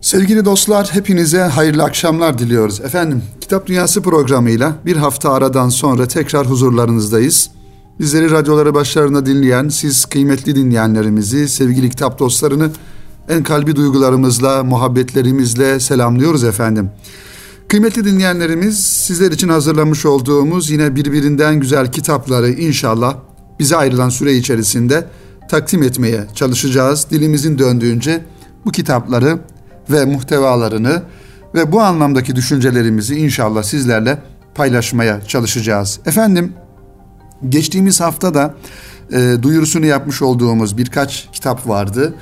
Sevgili dostlar, hepinize hayırlı akşamlar diliyoruz. Efendim, Kitap Dünyası programıyla bir hafta aradan sonra tekrar huzurlarınızdayız. Bizleri radyoları başlarında dinleyen, siz kıymetli dinleyenlerimizi, sevgili kitap dostlarını en kalbi duygularımızla, muhabbetlerimizle selamlıyoruz efendim. Kıymetli dinleyenlerimiz, sizler için hazırlamış olduğumuz yine birbirinden güzel kitapları inşallah bize ayrılan süre içerisinde takdim etmeye çalışacağız. Dilimizin döndüğünce bu kitapları ve muhtevalarını ve bu anlamdaki düşüncelerimizi inşallah sizlerle paylaşmaya çalışacağız. Efendim geçtiğimiz hafta da e, duyurusunu yapmış olduğumuz birkaç kitap vardı.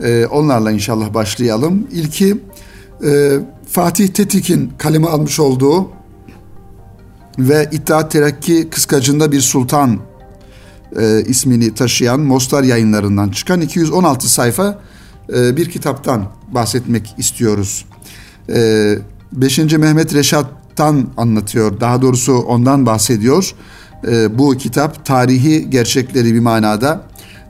E, onlarla inşallah başlayalım. İlki e, Fatih Tetik'in kaleme almış olduğu ve İttihat Terakki Kıskacında Bir Sultan e, ismini taşıyan Mostar yayınlarından çıkan 216 sayfa e, bir kitaptan bahsetmek istiyoruz. E, 5. Mehmet Reşat'tan anlatıyor, daha doğrusu ondan bahsediyor. E, bu kitap tarihi gerçekleri bir manada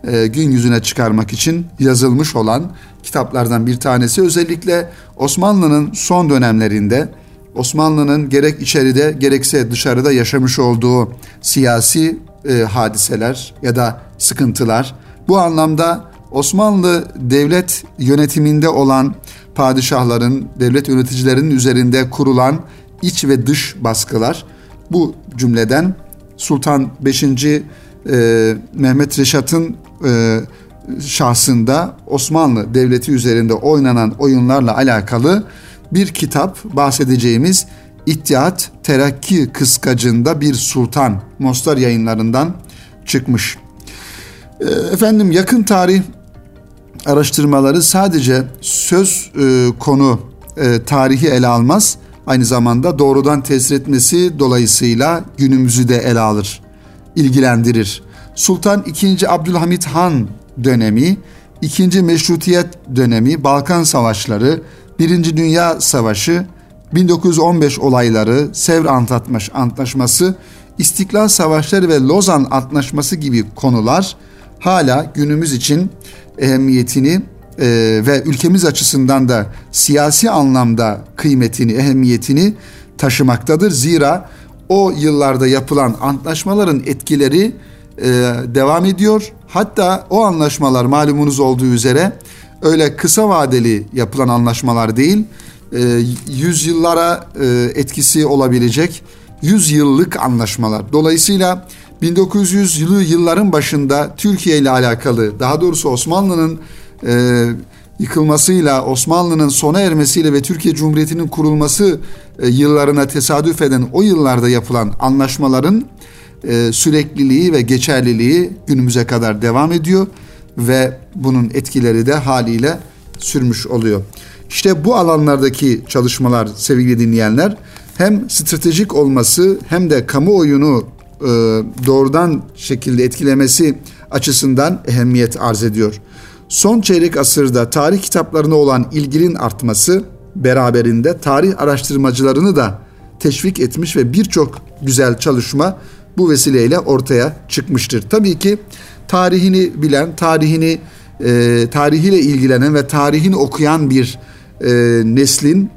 e, gün yüzüne çıkarmak için yazılmış olan kitaplardan bir tanesi. Özellikle Osmanlı'nın son dönemlerinde Osmanlı'nın gerek içeride gerekse dışarıda yaşamış olduğu siyasi e, hadiseler ya da sıkıntılar bu anlamda Osmanlı devlet yönetiminde olan padişahların, devlet yöneticilerinin üzerinde kurulan iç ve dış baskılar bu cümleden Sultan 5. E, Mehmet Reşat'ın e, şahsında Osmanlı Devleti üzerinde oynanan oyunlarla alakalı bir kitap bahsedeceğimiz İttihat Terakki Kıskacında Bir Sultan Mostar yayınlarından çıkmış. E, efendim yakın tarih araştırmaları sadece söz e, konu e, tarihi ele almaz. Aynı zamanda doğrudan tesir etmesi dolayısıyla günümüzü de ele alır, ilgilendirir. Sultan II. Abdülhamit Han dönemi, II. Meşrutiyet dönemi, Balkan Savaşları, Birinci Dünya Savaşı, 1915 olayları, Sevr Antlaşması, İstiklal Savaşları ve Lozan Antlaşması gibi konular hala günümüz için ehemmiyetini e, ve ülkemiz açısından da siyasi anlamda kıymetini, ehemmiyetini taşımaktadır. Zira o yıllarda yapılan antlaşmaların etkileri e, devam ediyor. Hatta o anlaşmalar malumunuz olduğu üzere öyle kısa vadeli yapılan anlaşmalar değil, e, yüzyıllara e, etkisi olabilecek yüz yıllık anlaşmalar. Dolayısıyla 1900'lü yılların başında Türkiye ile alakalı daha doğrusu Osmanlı'nın e, yıkılmasıyla Osmanlı'nın sona ermesiyle ve Türkiye Cumhuriyeti'nin kurulması e, yıllarına tesadüf eden o yıllarda yapılan anlaşmaların e, sürekliliği ve geçerliliği günümüze kadar devam ediyor ve bunun etkileri de haliyle sürmüş oluyor. İşte bu alanlardaki çalışmalar sevgili dinleyenler hem stratejik olması hem de kamuoyunu e, doğrudan şekilde etkilemesi açısından ehemmiyet arz ediyor. Son çeyrek asırda tarih kitaplarına olan ilginin artması beraberinde tarih araştırmacılarını da teşvik etmiş ve birçok güzel çalışma bu vesileyle ortaya çıkmıştır. Tabii ki tarihini bilen, tarihini e, tarihiyle ilgilenen ve tarihini okuyan bir e, neslin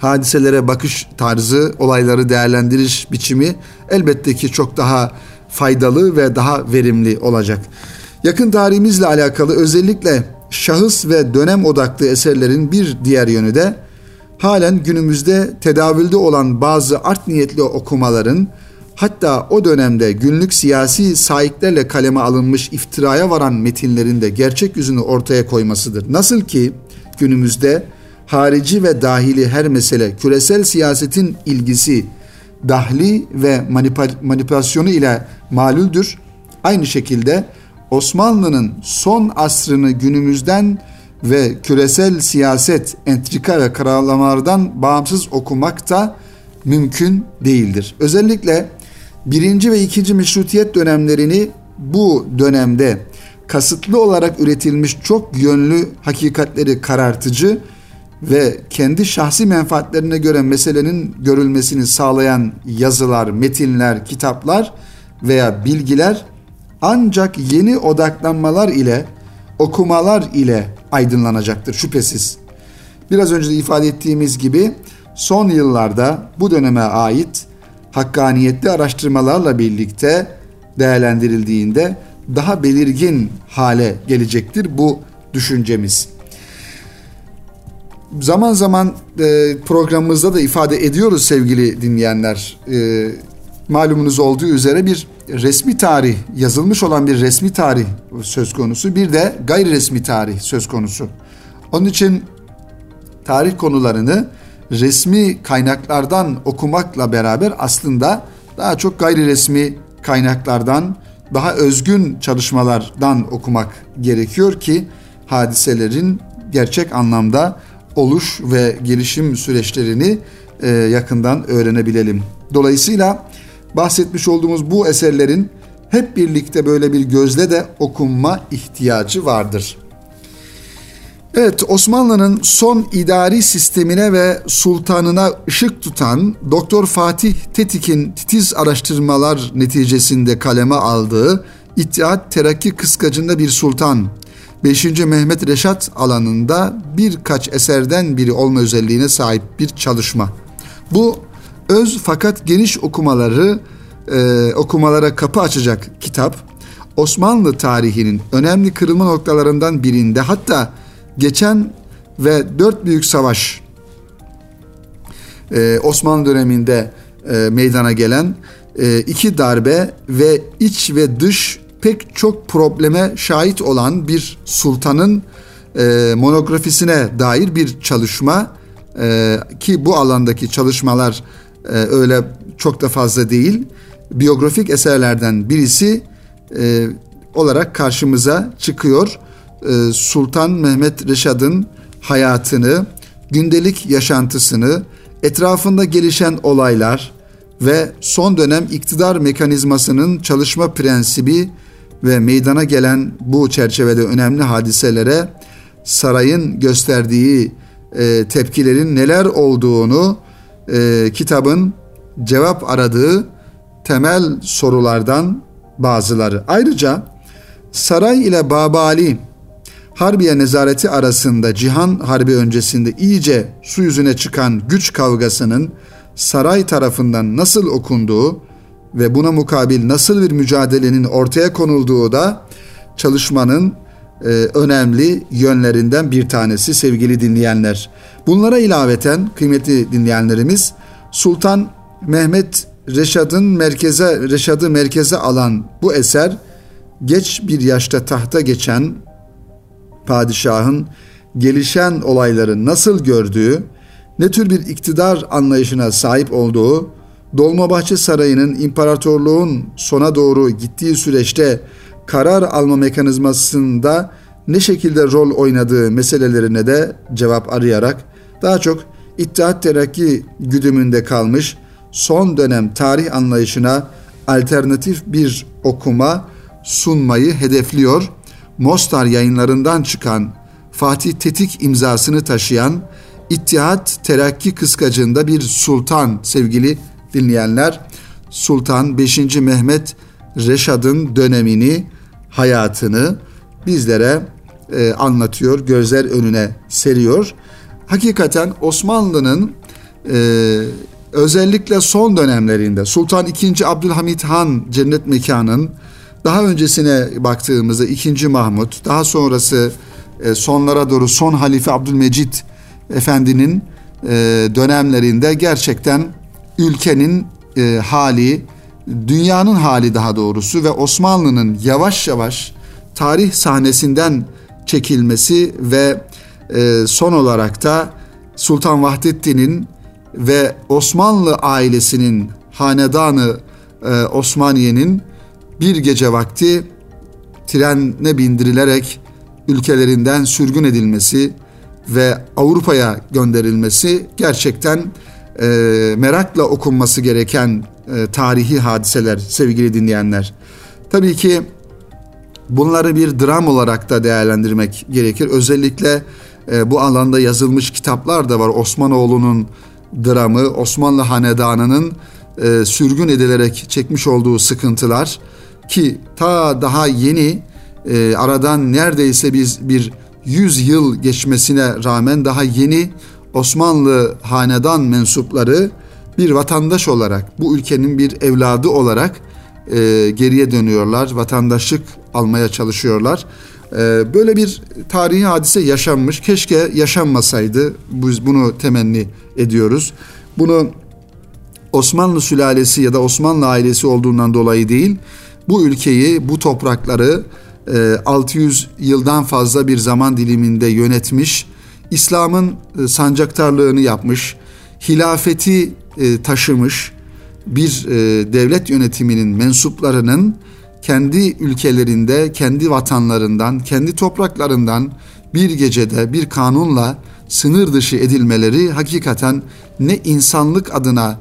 hadiselere bakış tarzı, olayları değerlendiriş biçimi elbette ki çok daha faydalı ve daha verimli olacak. Yakın tarihimizle alakalı özellikle şahıs ve dönem odaklı eserlerin bir diğer yönü de halen günümüzde tedavülde olan bazı art niyetli okumaların hatta o dönemde günlük siyasi sahiplerle kaleme alınmış iftiraya varan metinlerin de gerçek yüzünü ortaya koymasıdır. Nasıl ki günümüzde harici ve dahili her mesele küresel siyasetin ilgisi, dahli ve manipülasyonu ile malüldür. Aynı şekilde Osmanlı'nın son asrını günümüzden ve küresel siyaset, entrika ve kararlamalardan bağımsız okumak da mümkün değildir. Özellikle birinci ve ikinci meşrutiyet dönemlerini bu dönemde kasıtlı olarak üretilmiş çok yönlü hakikatleri karartıcı ve kendi şahsi menfaatlerine göre meselenin görülmesini sağlayan yazılar, metinler, kitaplar veya bilgiler ancak yeni odaklanmalar ile okumalar ile aydınlanacaktır şüphesiz. Biraz önce de ifade ettiğimiz gibi son yıllarda bu döneme ait hakkaniyetli araştırmalarla birlikte değerlendirildiğinde daha belirgin hale gelecektir bu düşüncemiz. Zaman zaman e, programımızda da ifade ediyoruz sevgili dinleyenler. E, malumunuz olduğu üzere bir resmi tarih, yazılmış olan bir resmi tarih söz konusu, bir de gayri resmi tarih söz konusu. Onun için tarih konularını resmi kaynaklardan okumakla beraber aslında daha çok gayri resmi kaynaklardan, daha özgün çalışmalardan okumak gerekiyor ki hadiselerin gerçek anlamda oluş ve gelişim süreçlerini e, yakından öğrenebilelim. Dolayısıyla bahsetmiş olduğumuz bu eserlerin hep birlikte böyle bir gözle de okunma ihtiyacı vardır. Evet Osmanlı'nın son idari sistemine ve sultanına ışık tutan Doktor Fatih Tetik'in titiz araştırmalar neticesinde kaleme aldığı İttihat Terakki Kıskacında bir Sultan 5. Mehmet Reşat alanında birkaç eserden biri olma özelliğine sahip bir çalışma. Bu öz fakat geniş okumaları e, okumalara kapı açacak kitap Osmanlı tarihinin önemli kırılma noktalarından birinde hatta geçen ve dört büyük savaş e, Osmanlı döneminde e, meydana gelen e, iki darbe ve iç ve dış pek çok probleme şahit olan bir sultanın e, monografisine dair bir çalışma e, ki bu alandaki çalışmalar e, öyle çok da fazla değil biyografik eserlerden birisi e, olarak karşımıza çıkıyor. E, Sultan Mehmet Reşad'ın hayatını, gündelik yaşantısını, etrafında gelişen olaylar ve son dönem iktidar mekanizmasının çalışma prensibi ve meydana gelen bu çerçevede önemli hadiselere sarayın gösterdiği e, tepkilerin neler olduğunu e, kitabın cevap aradığı temel sorulardan bazıları. Ayrıca saray ile Babali Harbiye nezareti arasında Cihan Harbi öncesinde iyice su yüzüne çıkan güç kavgasının saray tarafından nasıl okunduğu ve buna mukabil nasıl bir mücadelenin ortaya konulduğu da çalışmanın e, önemli yönlerinden bir tanesi sevgili dinleyenler. Bunlara ilaveten kıymetli dinleyenlerimiz Sultan Mehmet Reşad'ın merkeze Reşad'ı merkeze alan bu eser geç bir yaşta tahta geçen padişahın gelişen olayları nasıl gördüğü, ne tür bir iktidar anlayışına sahip olduğu, Dolmabahçe Sarayı'nın imparatorluğun sona doğru gittiği süreçte karar alma mekanizmasında ne şekilde rol oynadığı meselelerine de cevap arayarak daha çok İttihat Terakki güdümünde kalmış son dönem tarih anlayışına alternatif bir okuma sunmayı hedefliyor. Mostar yayınlarından çıkan Fatih Tetik imzasını taşıyan İttihat Terakki kıskacında bir sultan sevgili dinleyenler. Sultan 5. Mehmet Reşad'ın dönemini, hayatını bizlere e, anlatıyor, gözler önüne seriyor. Hakikaten Osmanlı'nın e, özellikle son dönemlerinde Sultan II. Abdülhamit Han cennet mekanın daha öncesine baktığımızda 2. Mahmut, daha sonrası e, sonlara doğru son halife Abdülmecit Efendi'nin e, dönemlerinde gerçekten ülkenin e, hali, dünyanın hali daha doğrusu ve Osmanlı'nın yavaş yavaş tarih sahnesinden çekilmesi ve son olarak da Sultan Vahdettin'in ve Osmanlı ailesinin hanedanı e, Osmaniye'nin bir gece vakti trene bindirilerek ülkelerinden sürgün edilmesi ve Avrupa'ya gönderilmesi gerçekten e, merakla okunması gereken e, tarihi hadiseler sevgili dinleyenler. Tabii ki bunları bir dram olarak da değerlendirmek gerekir. Özellikle e, bu alanda yazılmış kitaplar da var. Osmanoğlu'nun dramı Osmanlı Hanedanı'nın e, sürgün edilerek çekmiş olduğu sıkıntılar ki ta daha yeni e, aradan neredeyse biz bir 100 yıl geçmesine rağmen daha yeni Osmanlı hanedan mensupları bir vatandaş olarak, bu ülkenin bir evladı olarak e, geriye dönüyorlar, vatandaşlık almaya çalışıyorlar. E, böyle bir tarihi hadise yaşanmış. Keşke yaşanmasaydı. Biz bunu temenni ediyoruz. Bunu Osmanlı sülalesi ya da Osmanlı ailesi olduğundan dolayı değil, bu ülkeyi, bu toprakları 600 e, yıldan fazla bir zaman diliminde yönetmiş, İslam'ın e, sancaktarlığını yapmış, hilafeti e, taşımış bir devlet yönetiminin mensuplarının kendi ülkelerinde, kendi vatanlarından, kendi topraklarından bir gecede bir kanunla sınır dışı edilmeleri hakikaten ne insanlık adına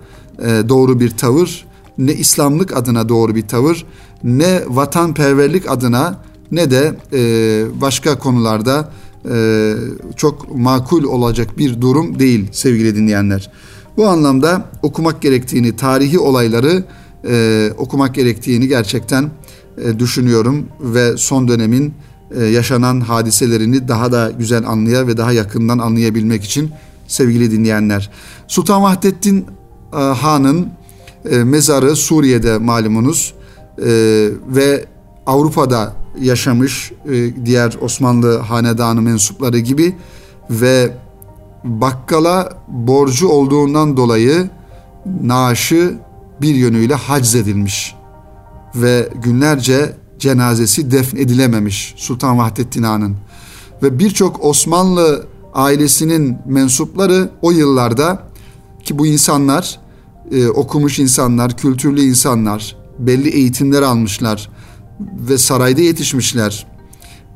doğru bir tavır, ne İslamlık adına doğru bir tavır, ne vatanperverlik adına ne de e, başka konularda e, çok makul olacak bir durum değil sevgili dinleyenler. Bu anlamda okumak gerektiğini, tarihi olayları e, okumak gerektiğini gerçekten e, düşünüyorum ve son dönemin yaşanan hadiselerini daha da güzel anlaya ve daha yakından anlayabilmek için sevgili dinleyenler. Sultan Vahdettin Han'ın mezarı Suriye'de malumunuz ve Avrupa'da yaşamış e, diğer Osmanlı hanedanı mensupları gibi ve bakkala borcu olduğundan dolayı naaşı bir yönüyle haczedilmiş ve günlerce cenazesi defnedilememiş Sultan Vahdettin Han'ın ve birçok Osmanlı ailesinin mensupları o yıllarda ki bu insanlar e, okumuş insanlar, kültürlü insanlar, belli eğitimler almışlar ve sarayda yetişmişler.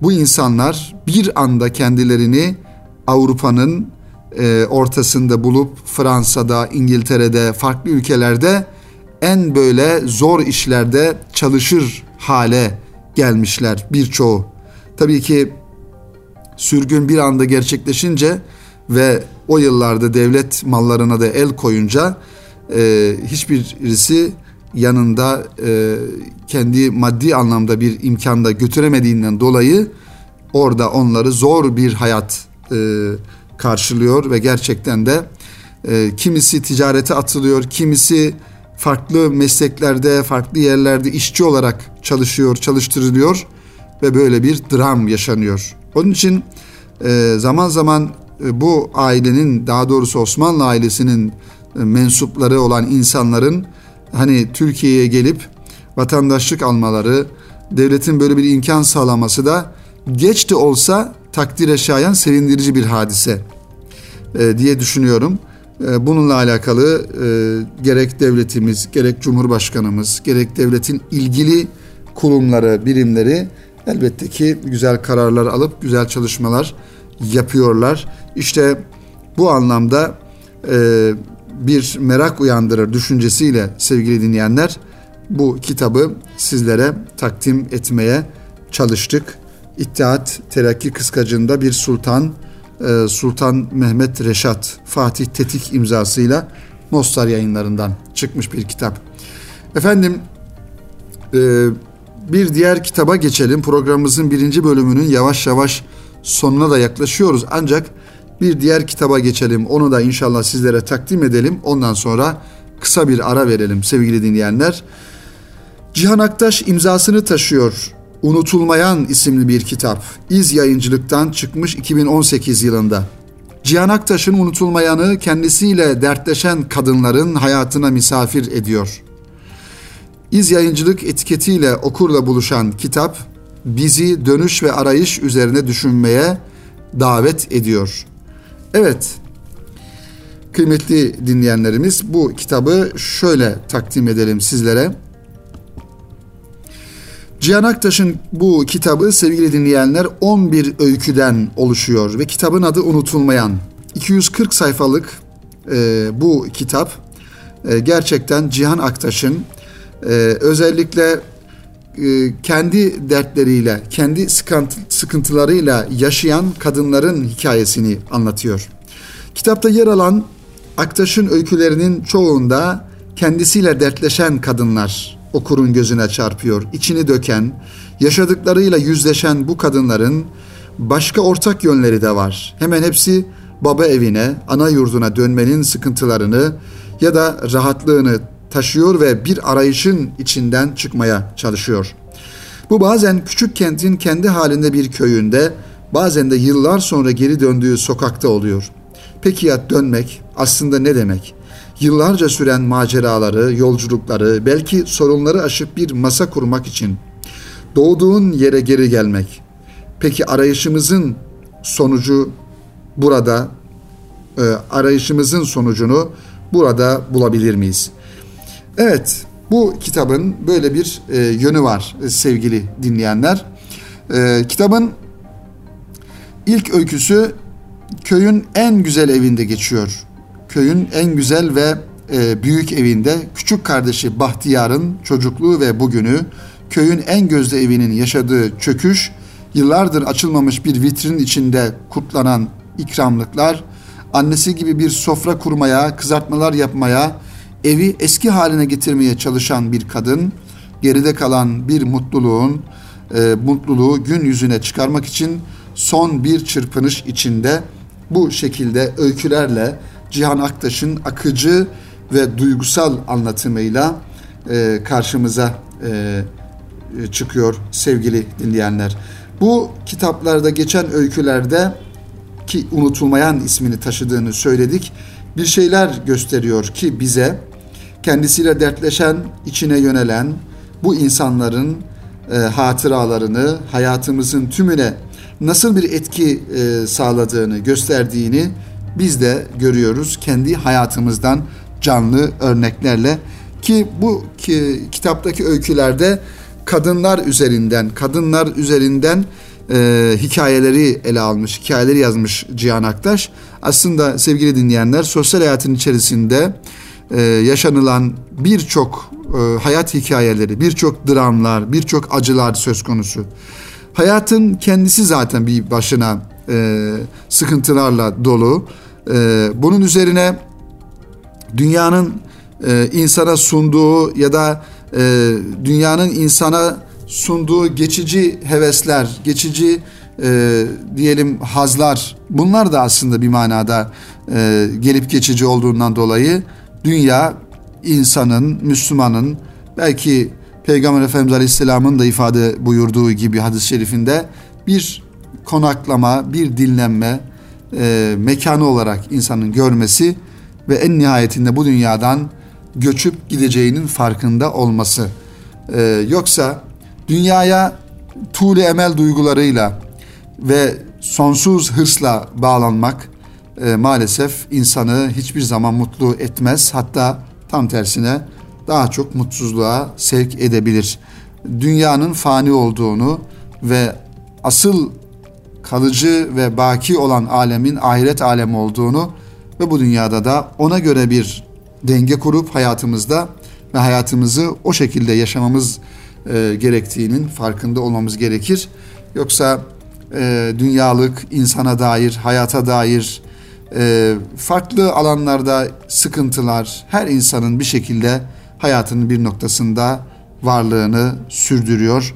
Bu insanlar bir anda kendilerini Avrupa'nın e, ortasında bulup Fransa'da, İngiltere'de, farklı ülkelerde en böyle zor işlerde çalışır hale gelmişler birçoğu. Tabii ki sürgün bir anda gerçekleşince ve o yıllarda devlet mallarına da el koyunca e, hiçbirisi yanında e, kendi maddi anlamda bir imkanda götüremediğinden dolayı orada onları zor bir hayat e, karşılıyor ve gerçekten de e, kimisi ticarete atılıyor, kimisi farklı mesleklerde, farklı yerlerde işçi olarak çalışıyor, çalıştırılıyor ve böyle bir dram yaşanıyor. Onun için e, zaman zaman e, bu ailenin daha doğrusu Osmanlı ailesinin e, mensupları olan insanların hani Türkiye'ye gelip vatandaşlık almaları, devletin böyle bir imkan sağlaması da geç de olsa takdire şayan sevindirici bir hadise e, diye düşünüyorum. E, bununla alakalı e, gerek devletimiz, gerek Cumhurbaşkanımız, gerek devletin ilgili kurumları, birimleri elbette ki güzel kararlar alıp güzel çalışmalar yapıyorlar. İşte bu anlamda e, bir merak uyandırır düşüncesiyle sevgili dinleyenler bu kitabı sizlere takdim etmeye çalıştık. İttihat Terakki Kıskacı'nda bir sultan e, Sultan Mehmet Reşat Fatih Tetik imzasıyla Mostar yayınlarından çıkmış bir kitap. Efendim e, bir diğer kitaba geçelim. Programımızın birinci bölümünün yavaş yavaş sonuna da yaklaşıyoruz. Ancak bir diğer kitaba geçelim. Onu da inşallah sizlere takdim edelim. Ondan sonra kısa bir ara verelim sevgili dinleyenler. Cihan Aktaş imzasını taşıyor. Unutulmayan isimli bir kitap. İz yayıncılıktan çıkmış 2018 yılında. Cihan Aktaş'ın unutulmayanı kendisiyle dertleşen kadınların hayatına misafir ediyor. İz yayıncılık etiketiyle okurla buluşan kitap bizi dönüş ve arayış üzerine düşünmeye davet ediyor. Evet, kıymetli dinleyenlerimiz bu kitabı şöyle takdim edelim sizlere. Cihan Aktaş'ın bu kitabı sevgili dinleyenler 11 öyküden oluşuyor ve kitabın adı Unutulmayan. 240 sayfalık e, bu kitap e, gerçekten Cihan Aktaş'ın e, özellikle kendi dertleriyle, kendi sıkıntılarıyla yaşayan kadınların hikayesini anlatıyor. Kitapta yer alan Aktaş'ın öykülerinin çoğunda kendisiyle dertleşen kadınlar okurun gözüne çarpıyor. İçini döken, yaşadıklarıyla yüzleşen bu kadınların başka ortak yönleri de var. Hemen hepsi baba evine, ana yurduna dönmenin sıkıntılarını ya da rahatlığını taşıyor ve bir arayışın içinden çıkmaya çalışıyor. Bu bazen küçük kentin kendi halinde bir köyünde, bazen de yıllar sonra geri döndüğü sokakta oluyor. Peki ya dönmek aslında ne demek? Yıllarca süren maceraları, yolculukları, belki sorunları aşıp bir masa kurmak için doğduğun yere geri gelmek. Peki arayışımızın sonucu burada e, arayışımızın sonucunu burada bulabilir miyiz? Evet, bu kitabın böyle bir e, yönü var e, sevgili dinleyenler. E, kitabın ilk öyküsü köyün en güzel evinde geçiyor. Köyün en güzel ve e, büyük evinde küçük kardeşi Bahtiyar'ın çocukluğu ve bugünü, köyün en gözde evinin yaşadığı çöküş, yıllardır açılmamış bir vitrin içinde kutlanan ikramlıklar, annesi gibi bir sofra kurmaya, kızartmalar yapmaya, evi eski haline getirmeye çalışan bir kadın, geride kalan bir mutluluğun, e, mutluluğu gün yüzüne çıkarmak için son bir çırpınış içinde bu şekilde öykülerle Cihan Aktaş'ın akıcı ve duygusal anlatımıyla e, karşımıza e, çıkıyor sevgili dinleyenler. Bu kitaplarda geçen öykülerde ki unutulmayan ismini taşıdığını söyledik. Bir şeyler gösteriyor ki bize kendisiyle dertleşen, içine yönelen bu insanların e, hatıralarını hayatımızın tümüne nasıl bir etki e, sağladığını gösterdiğini biz de görüyoruz kendi hayatımızdan canlı örneklerle ki bu ki, kitaptaki öykülerde kadınlar üzerinden kadınlar üzerinden e, hikayeleri ele almış, hikayeleri yazmış Cihan Aktaş. Aslında sevgili dinleyenler sosyal hayatın içerisinde e, yaşanılan birçok e, hayat hikayeleri, birçok dramlar, birçok acılar söz konusu. Hayatın kendisi zaten bir başına e, sıkıntılarla dolu. Bunun üzerine dünyanın insana sunduğu ya da dünyanın insana sunduğu geçici hevesler, geçici diyelim hazlar bunlar da aslında bir manada gelip geçici olduğundan dolayı dünya insanın, Müslümanın belki Peygamber Efendimiz Aleyhisselam'ın da ifade buyurduğu gibi hadis-i şerifinde bir konaklama, bir dinlenme e, mekanı olarak insanın görmesi ve en nihayetinde bu dünyadan göçüp gideceğinin farkında olması. E, yoksa dünyaya tuğle emel duygularıyla ve sonsuz hırsla bağlanmak e, maalesef insanı hiçbir zaman mutlu etmez. Hatta tam tersine daha çok mutsuzluğa sevk edebilir. Dünyanın fani olduğunu ve asıl kalıcı ve baki olan alemin ahiret alemi olduğunu ve bu dünyada da ona göre bir denge kurup hayatımızda ve hayatımızı o şekilde yaşamamız e, gerektiğinin farkında olmamız gerekir. Yoksa e, dünyalık, insana dair, hayata dair e, farklı alanlarda sıkıntılar her insanın bir şekilde hayatının bir noktasında varlığını sürdürüyor.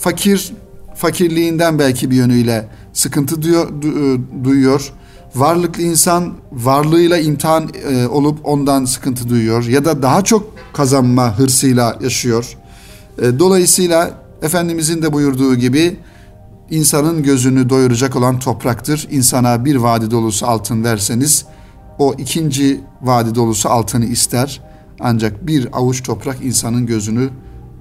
Fakir fakirliğinden belki bir yönüyle sıkıntı duyuyor, e, duyuyor. Varlıklı insan varlığıyla imtihan e, olup ondan sıkıntı duyuyor ya da daha çok kazanma hırsıyla yaşıyor. E, dolayısıyla Efendimizin de buyurduğu gibi insanın gözünü doyuracak olan topraktır. İnsana bir vadi dolusu altın verseniz o ikinci vadi dolusu altını ister. Ancak bir avuç toprak insanın gözünü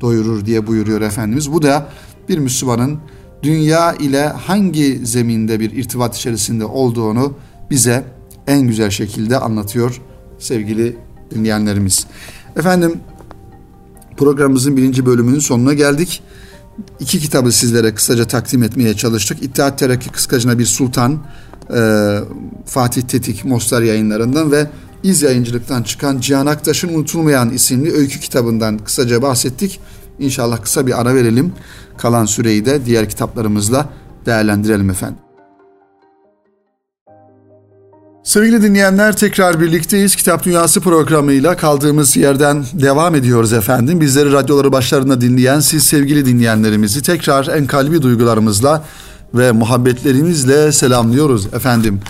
doyurur diye buyuruyor Efendimiz. Bu da bir Müslümanın dünya ile hangi zeminde bir irtibat içerisinde olduğunu bize en güzel şekilde anlatıyor sevgili dinleyenlerimiz. Efendim programımızın birinci bölümünün sonuna geldik. İki kitabı sizlere kısaca takdim etmeye çalıştık. İttihat Terakki Kıskacına Bir Sultan e, Fatih Tetik Mostar yayınlarından ve İz Yayıncılık'tan çıkan Cihan Aktaş'ın Unutulmayan isimli öykü kitabından kısaca bahsettik. İnşallah kısa bir ara verelim. Kalan süreyi de diğer kitaplarımızla değerlendirelim efendim. Sevgili dinleyenler tekrar birlikteyiz. Kitap Dünyası programıyla kaldığımız yerden devam ediyoruz efendim. Bizleri radyoları başlarında dinleyen siz sevgili dinleyenlerimizi tekrar en kalbi duygularımızla ve muhabbetlerimizle selamlıyoruz efendim.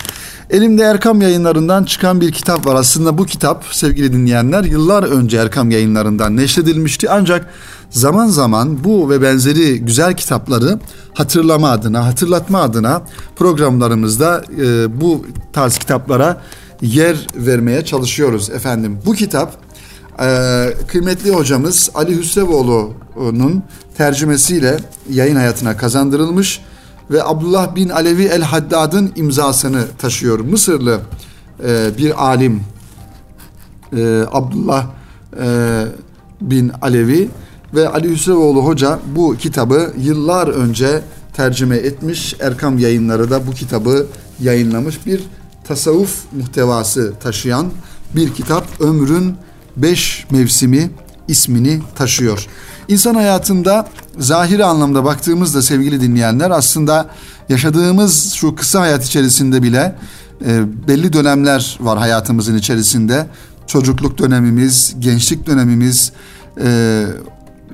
Elimde Erkam yayınlarından çıkan bir kitap var. Aslında bu kitap sevgili dinleyenler yıllar önce Erkam yayınlarından neşredilmişti. Ancak zaman zaman bu ve benzeri güzel kitapları hatırlama adına, hatırlatma adına programlarımızda e, bu tarz kitaplara yer vermeye çalışıyoruz efendim. Bu kitap e, kıymetli hocamız Ali Hüsrevoğlu'nun tercümesiyle yayın hayatına kazandırılmış ve Abdullah bin Alevi el Haddad'ın imzasını taşıyor. Mısırlı e, bir alim e, Abdullah e, bin Alevi ve Ali Hüsrevoğlu Hoca bu kitabı yıllar önce tercüme etmiş. Erkam yayınları da bu kitabı yayınlamış. Bir tasavvuf muhtevası taşıyan bir kitap. Ömrün beş mevsimi ismini taşıyor. İnsan hayatında zahiri anlamda baktığımızda sevgili dinleyenler aslında yaşadığımız şu kısa hayat içerisinde bile e, belli dönemler var hayatımızın içerisinde. Çocukluk dönemimiz, gençlik dönemimiz, e,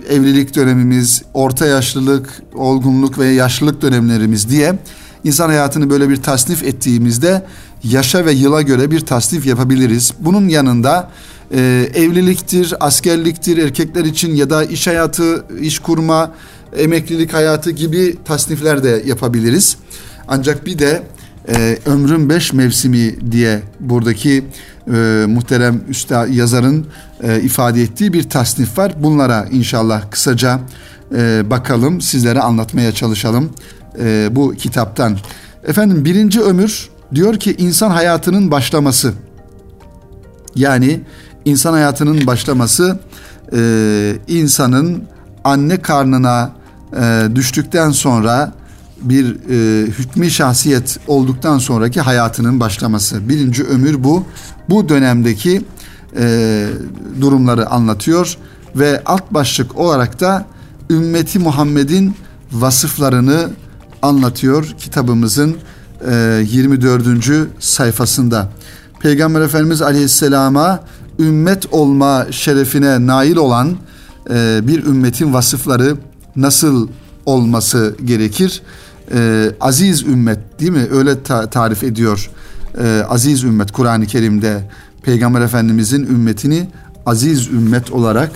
evlilik dönemimiz, orta yaşlılık, olgunluk ve yaşlılık dönemlerimiz diye insan hayatını böyle bir tasnif ettiğimizde yaşa ve yıla göre bir tasnif yapabiliriz. Bunun yanında e, evliliktir, askerliktir erkekler için ya da iş hayatı, iş kurma, emeklilik hayatı gibi tasnifler de yapabiliriz. Ancak bir de e, ömrün beş mevsimi diye buradaki e, muhterem üsta yazarın e, ifade ettiği bir tasnif var. Bunlara inşallah kısaca e, bakalım, sizlere anlatmaya çalışalım e, bu kitaptan. Efendim birinci ömür diyor ki insan hayatının başlaması. Yani insan hayatının başlaması insanın anne karnına düştükten sonra bir e, hükmü şahsiyet olduktan sonraki hayatının başlaması. Birinci ömür bu. Bu dönemdeki e, durumları anlatıyor ve alt başlık olarak da ümmeti Muhammed'in vasıflarını anlatıyor kitabımızın e, 24. sayfasında. Peygamber Efendimiz Aleyhisselam'a ümmet olma şerefine nail olan e, bir ümmetin vasıfları nasıl olması gerekir? E, aziz ümmet değil mi? Öyle ta- tarif ediyor. E, aziz ümmet Kur'an-ı Kerim'de Peygamber Efendimizin ümmetini aziz ümmet olarak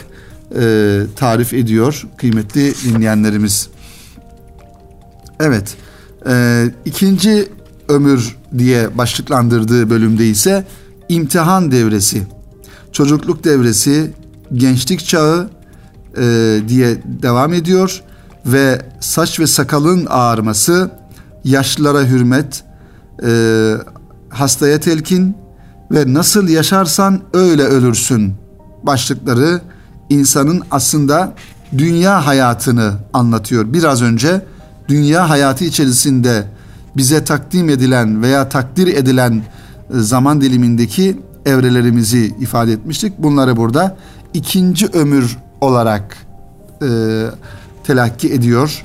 e, tarif ediyor kıymetli dinleyenlerimiz. Evet, e, ikinci ömür diye başlıklandırdığı bölümde ise imtihan devresi, çocukluk devresi, gençlik çağı e, diye devam ediyor ve saç ve sakalın ağarması, yaşlılara hürmet, e, hastaya telkin ve nasıl yaşarsan öyle ölürsün başlıkları insanın aslında dünya hayatını anlatıyor. Biraz önce dünya hayatı içerisinde bize takdim edilen veya takdir edilen e, zaman dilimindeki evrelerimizi ifade etmiştik. Bunları burada ikinci ömür olarak e, telakki ediyor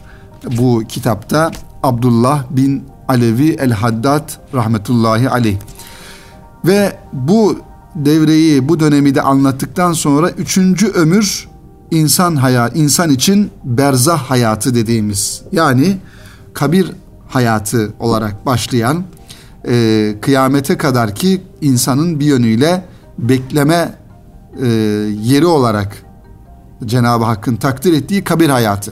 bu kitapta Abdullah bin Alevi el-Haddad rahmetullahi aleyh. Ve bu devreyi, bu dönemi de anlattıktan sonra üçüncü ömür insan hayat, insan için berzah hayatı dediğimiz yani kabir hayatı olarak başlayan e, kıyamete kadar ki insanın bir yönüyle bekleme e, yeri olarak Cenab-ı Hakk'ın takdir ettiği kabir hayatı.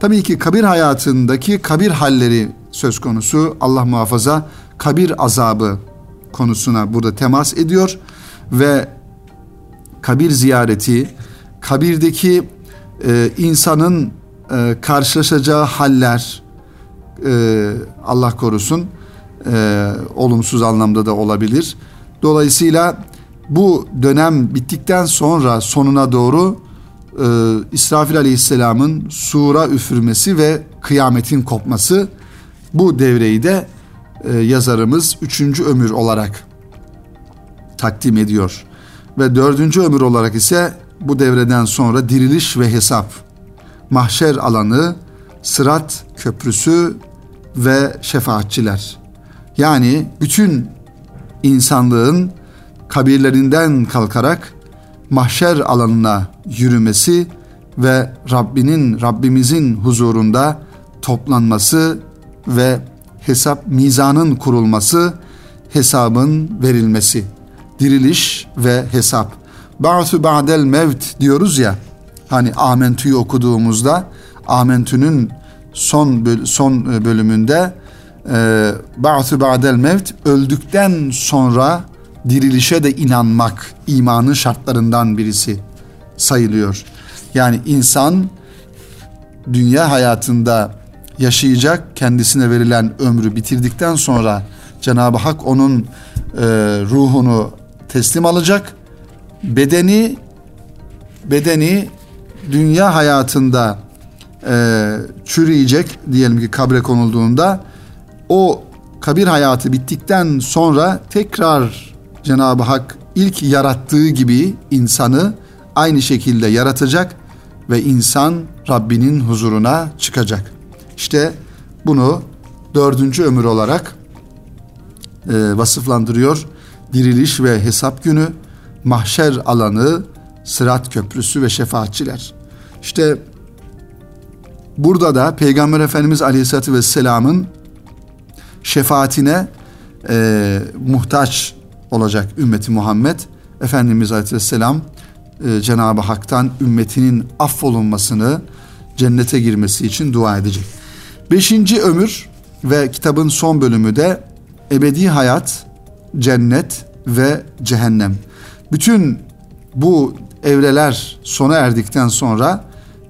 Tabii ki kabir hayatındaki kabir halleri söz konusu. Allah muhafaza kabir azabı konusuna burada temas ediyor ve kabir ziyareti, kabirdeki e, insanın e, karşılaşacağı haller, e, Allah korusun, e, olumsuz anlamda da olabilir. Dolayısıyla bu dönem bittikten sonra sonuna doğru e, İsrafil Aleyhisselam'ın sura üfürmesi ve kıyametin kopması bu devreyi de e, yazarımız üçüncü ömür olarak takdim ediyor. Ve dördüncü ömür olarak ise bu devreden sonra diriliş ve hesap, mahşer alanı, sırat köprüsü ve şefaatçiler. Yani bütün insanlığın kabirlerinden kalkarak mahşer alanına yürümesi ve Rabbinin Rabbimizin huzurunda toplanması ve hesap mizanın kurulması, hesabın verilmesi, diriliş ve hesap. Ba'su ba'del mevt diyoruz ya. Hani Amentü'yü okuduğumuzda Amentü'nün son son bölümünde e, Ba'su ba'del mevt öldükten sonra dirilişe de inanmak imanın şartlarından birisi sayılıyor. Yani insan dünya hayatında yaşayacak, kendisine verilen ömrü bitirdikten sonra Cenab-ı Hak onun e, ruhunu teslim alacak. Bedeni bedeni dünya hayatında e, çürüyecek diyelim ki kabre konulduğunda o kabir hayatı bittikten sonra tekrar Cenab-ı Hak ilk yarattığı gibi insanı aynı şekilde yaratacak ve insan Rabbinin huzuruna çıkacak. İşte bunu dördüncü ömür olarak e, vasıflandırıyor. Diriliş ve hesap günü, mahşer alanı, sırat köprüsü ve şefaatçiler. İşte burada da Peygamber Efendimiz Aleyhisselatü Vesselam'ın şefaatine e, muhtaç olacak ümmeti Muhammed. Efendimiz Aleyhisselam e, Cenab-ı Hak'tan ümmetinin affolunmasını, cennete girmesi için dua edecek. Beşinci ömür ve kitabın son bölümü de ebedi hayat, cennet ve cehennem. Bütün bu evreler sona erdikten sonra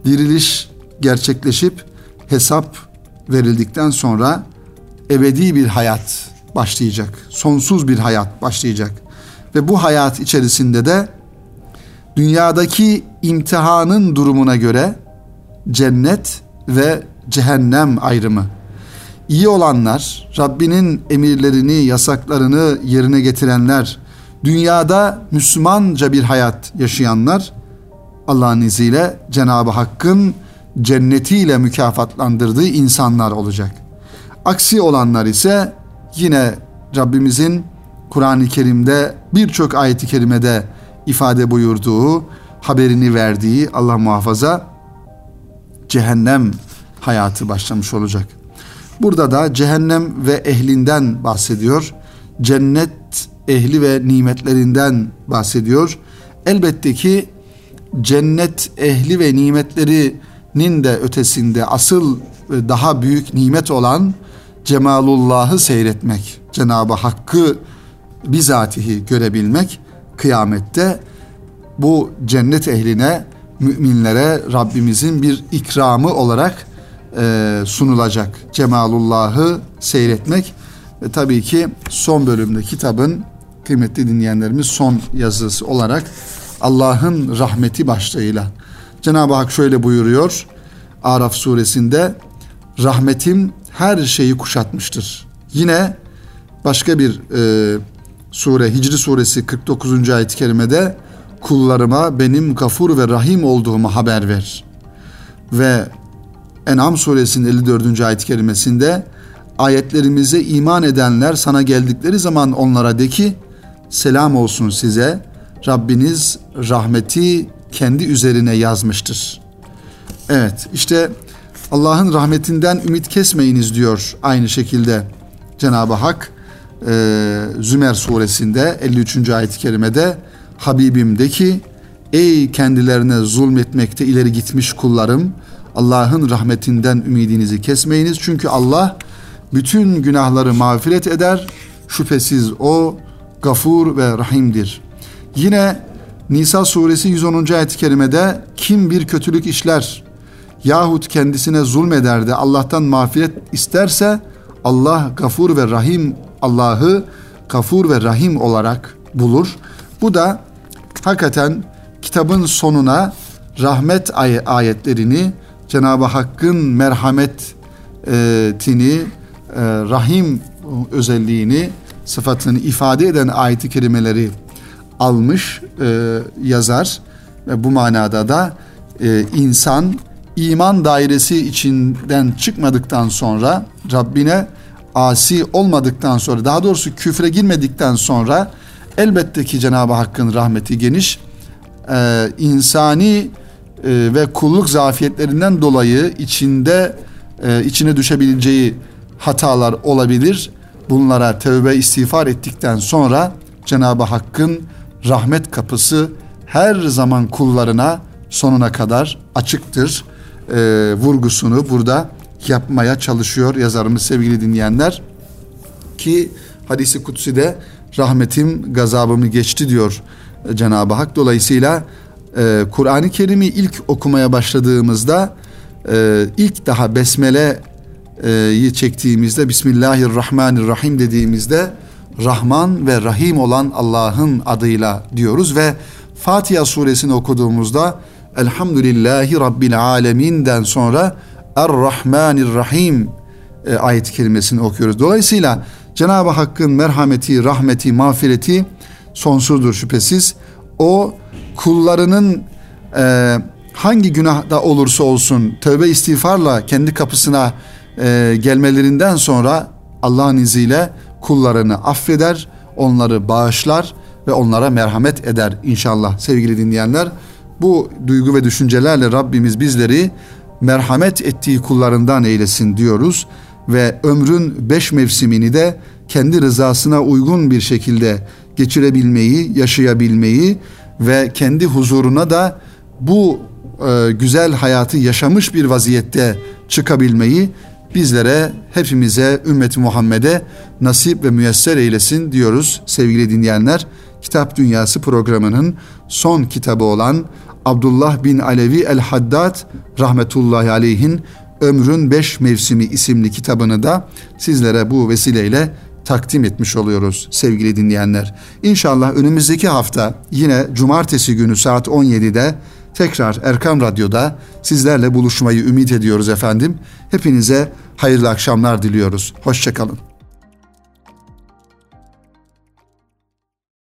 diriliş gerçekleşip hesap verildikten sonra ebedi bir hayat başlayacak. Sonsuz bir hayat başlayacak. Ve bu hayat içerisinde de dünyadaki imtihanın durumuna göre cennet ve cehennem ayrımı. İyi olanlar, Rabbinin emirlerini, yasaklarını yerine getirenler, dünyada Müslümanca bir hayat yaşayanlar Allah'ın izniyle Cenab-ı Hakk'ın cennetiyle mükafatlandırdığı insanlar olacak. Aksi olanlar ise yine Rabbimizin Kur'an-ı Kerim'de birçok ayet-i kerimede ifade buyurduğu, haberini verdiği Allah muhafaza cehennem hayatı başlamış olacak. Burada da cehennem ve ehlinden bahsediyor. Cennet ehli ve nimetlerinden bahsediyor. Elbette ki cennet ehli ve nimetlerinin de ötesinde asıl daha büyük nimet olan cemalullahı seyretmek, Cenab-ı Hakk'ı bizatihi görebilmek kıyamette bu cennet ehline, müminlere Rabbimizin bir ikramı olarak e, sunulacak. Cemalullah'ı seyretmek ve tabii ki son bölümde kitabın kıymetli dinleyenlerimiz son yazısı olarak Allah'ın rahmeti başlığıyla Cenab-ı Hak şöyle buyuruyor Araf suresinde rahmetim her şeyi kuşatmıştır. Yine başka bir e, sure Hicri suresi 49. ayet-i kerimede kullarıma benim gafur ve rahim olduğumu haber ver. Ve En'am suresinin 54. ayet-i kerimesinde ayetlerimize iman edenler sana geldikleri zaman onlara de ki selam olsun size Rabbiniz rahmeti kendi üzerine yazmıştır. Evet işte Allah'ın rahmetinden ümit kesmeyiniz diyor aynı şekilde Cenab-ı Hak e, Zümer suresinde 53. ayet-i kerimede Habibim de ki ey kendilerine zulmetmekte ileri gitmiş kullarım Allah'ın rahmetinden ümidinizi kesmeyiniz. Çünkü Allah bütün günahları mağfiret eder. Şüphesiz o gafur ve rahimdir. Yine Nisa suresi 110. ayet-i kerimede kim bir kötülük işler yahut kendisine zulmeder de Allah'tan mağfiret isterse Allah gafur ve rahim Allah'ı gafur ve rahim olarak bulur. Bu da hakikaten kitabın sonuna rahmet ay- ayetlerini Cenab-ı Hakk'ın merhametini, e, rahim özelliğini, sıfatını ifade eden ayet-i kerimeleri almış e, yazar ve bu manada da e, insan iman dairesi içinden çıkmadıktan sonra Rabbine asi olmadıktan sonra daha doğrusu küfre girmedikten sonra elbette ki Cenab-ı Hakk'ın rahmeti geniş e, insani e, ve kulluk zafiyetlerinden dolayı içinde e, içine düşebileceği hatalar olabilir. Bunlara tövbe istiğfar ettikten sonra Cenab-ı Hakk'ın rahmet kapısı her zaman kullarına sonuna kadar açıktır. E, vurgusunu burada yapmaya çalışıyor yazarımız sevgili dinleyenler. Ki hadisi kutsi de rahmetim gazabımı geçti diyor Cenab-ı Hak. Dolayısıyla e, Kur'an-ı Kerim'i ilk okumaya başladığımızda e, ilk daha Besmele'yi çektiğimizde Bismillahirrahmanirrahim dediğimizde Rahman ve Rahim olan Allah'ın adıyla diyoruz ve Fatiha suresini okuduğumuzda Elhamdülillahi Rabbil Alemin'den sonra Er-Rahmanir-Rahim e, ayet kelimesini okuyoruz. Dolayısıyla Cenab-ı Hakk'ın merhameti, rahmeti, mağfireti sonsuzdur şüphesiz. O kullarının e, hangi günahda olursa olsun tövbe istiğfarla kendi kapısına e, gelmelerinden sonra Allah'ın izniyle kullarını affeder, onları bağışlar ve onlara merhamet eder inşallah sevgili dinleyenler. Bu duygu ve düşüncelerle Rabbimiz bizleri merhamet ettiği kullarından eylesin diyoruz ve ömrün beş mevsimini de kendi rızasına uygun bir şekilde geçirebilmeyi, yaşayabilmeyi ve kendi huzuruna da bu e, güzel hayatı yaşamış bir vaziyette çıkabilmeyi bizlere, hepimize, ümmeti Muhammed'e nasip ve müyesser eylesin diyoruz sevgili dinleyenler. Kitap Dünyası programının son kitabı olan Abdullah bin Alevi el-Haddad rahmetullahi aleyhin Ömrün Beş Mevsimi isimli kitabını da sizlere bu vesileyle takdim etmiş oluyoruz sevgili dinleyenler. İnşallah önümüzdeki hafta yine cumartesi günü saat 17'de tekrar Erkam Radyo'da sizlerle buluşmayı ümit ediyoruz efendim. Hepinize hayırlı akşamlar diliyoruz. Hoşçakalın.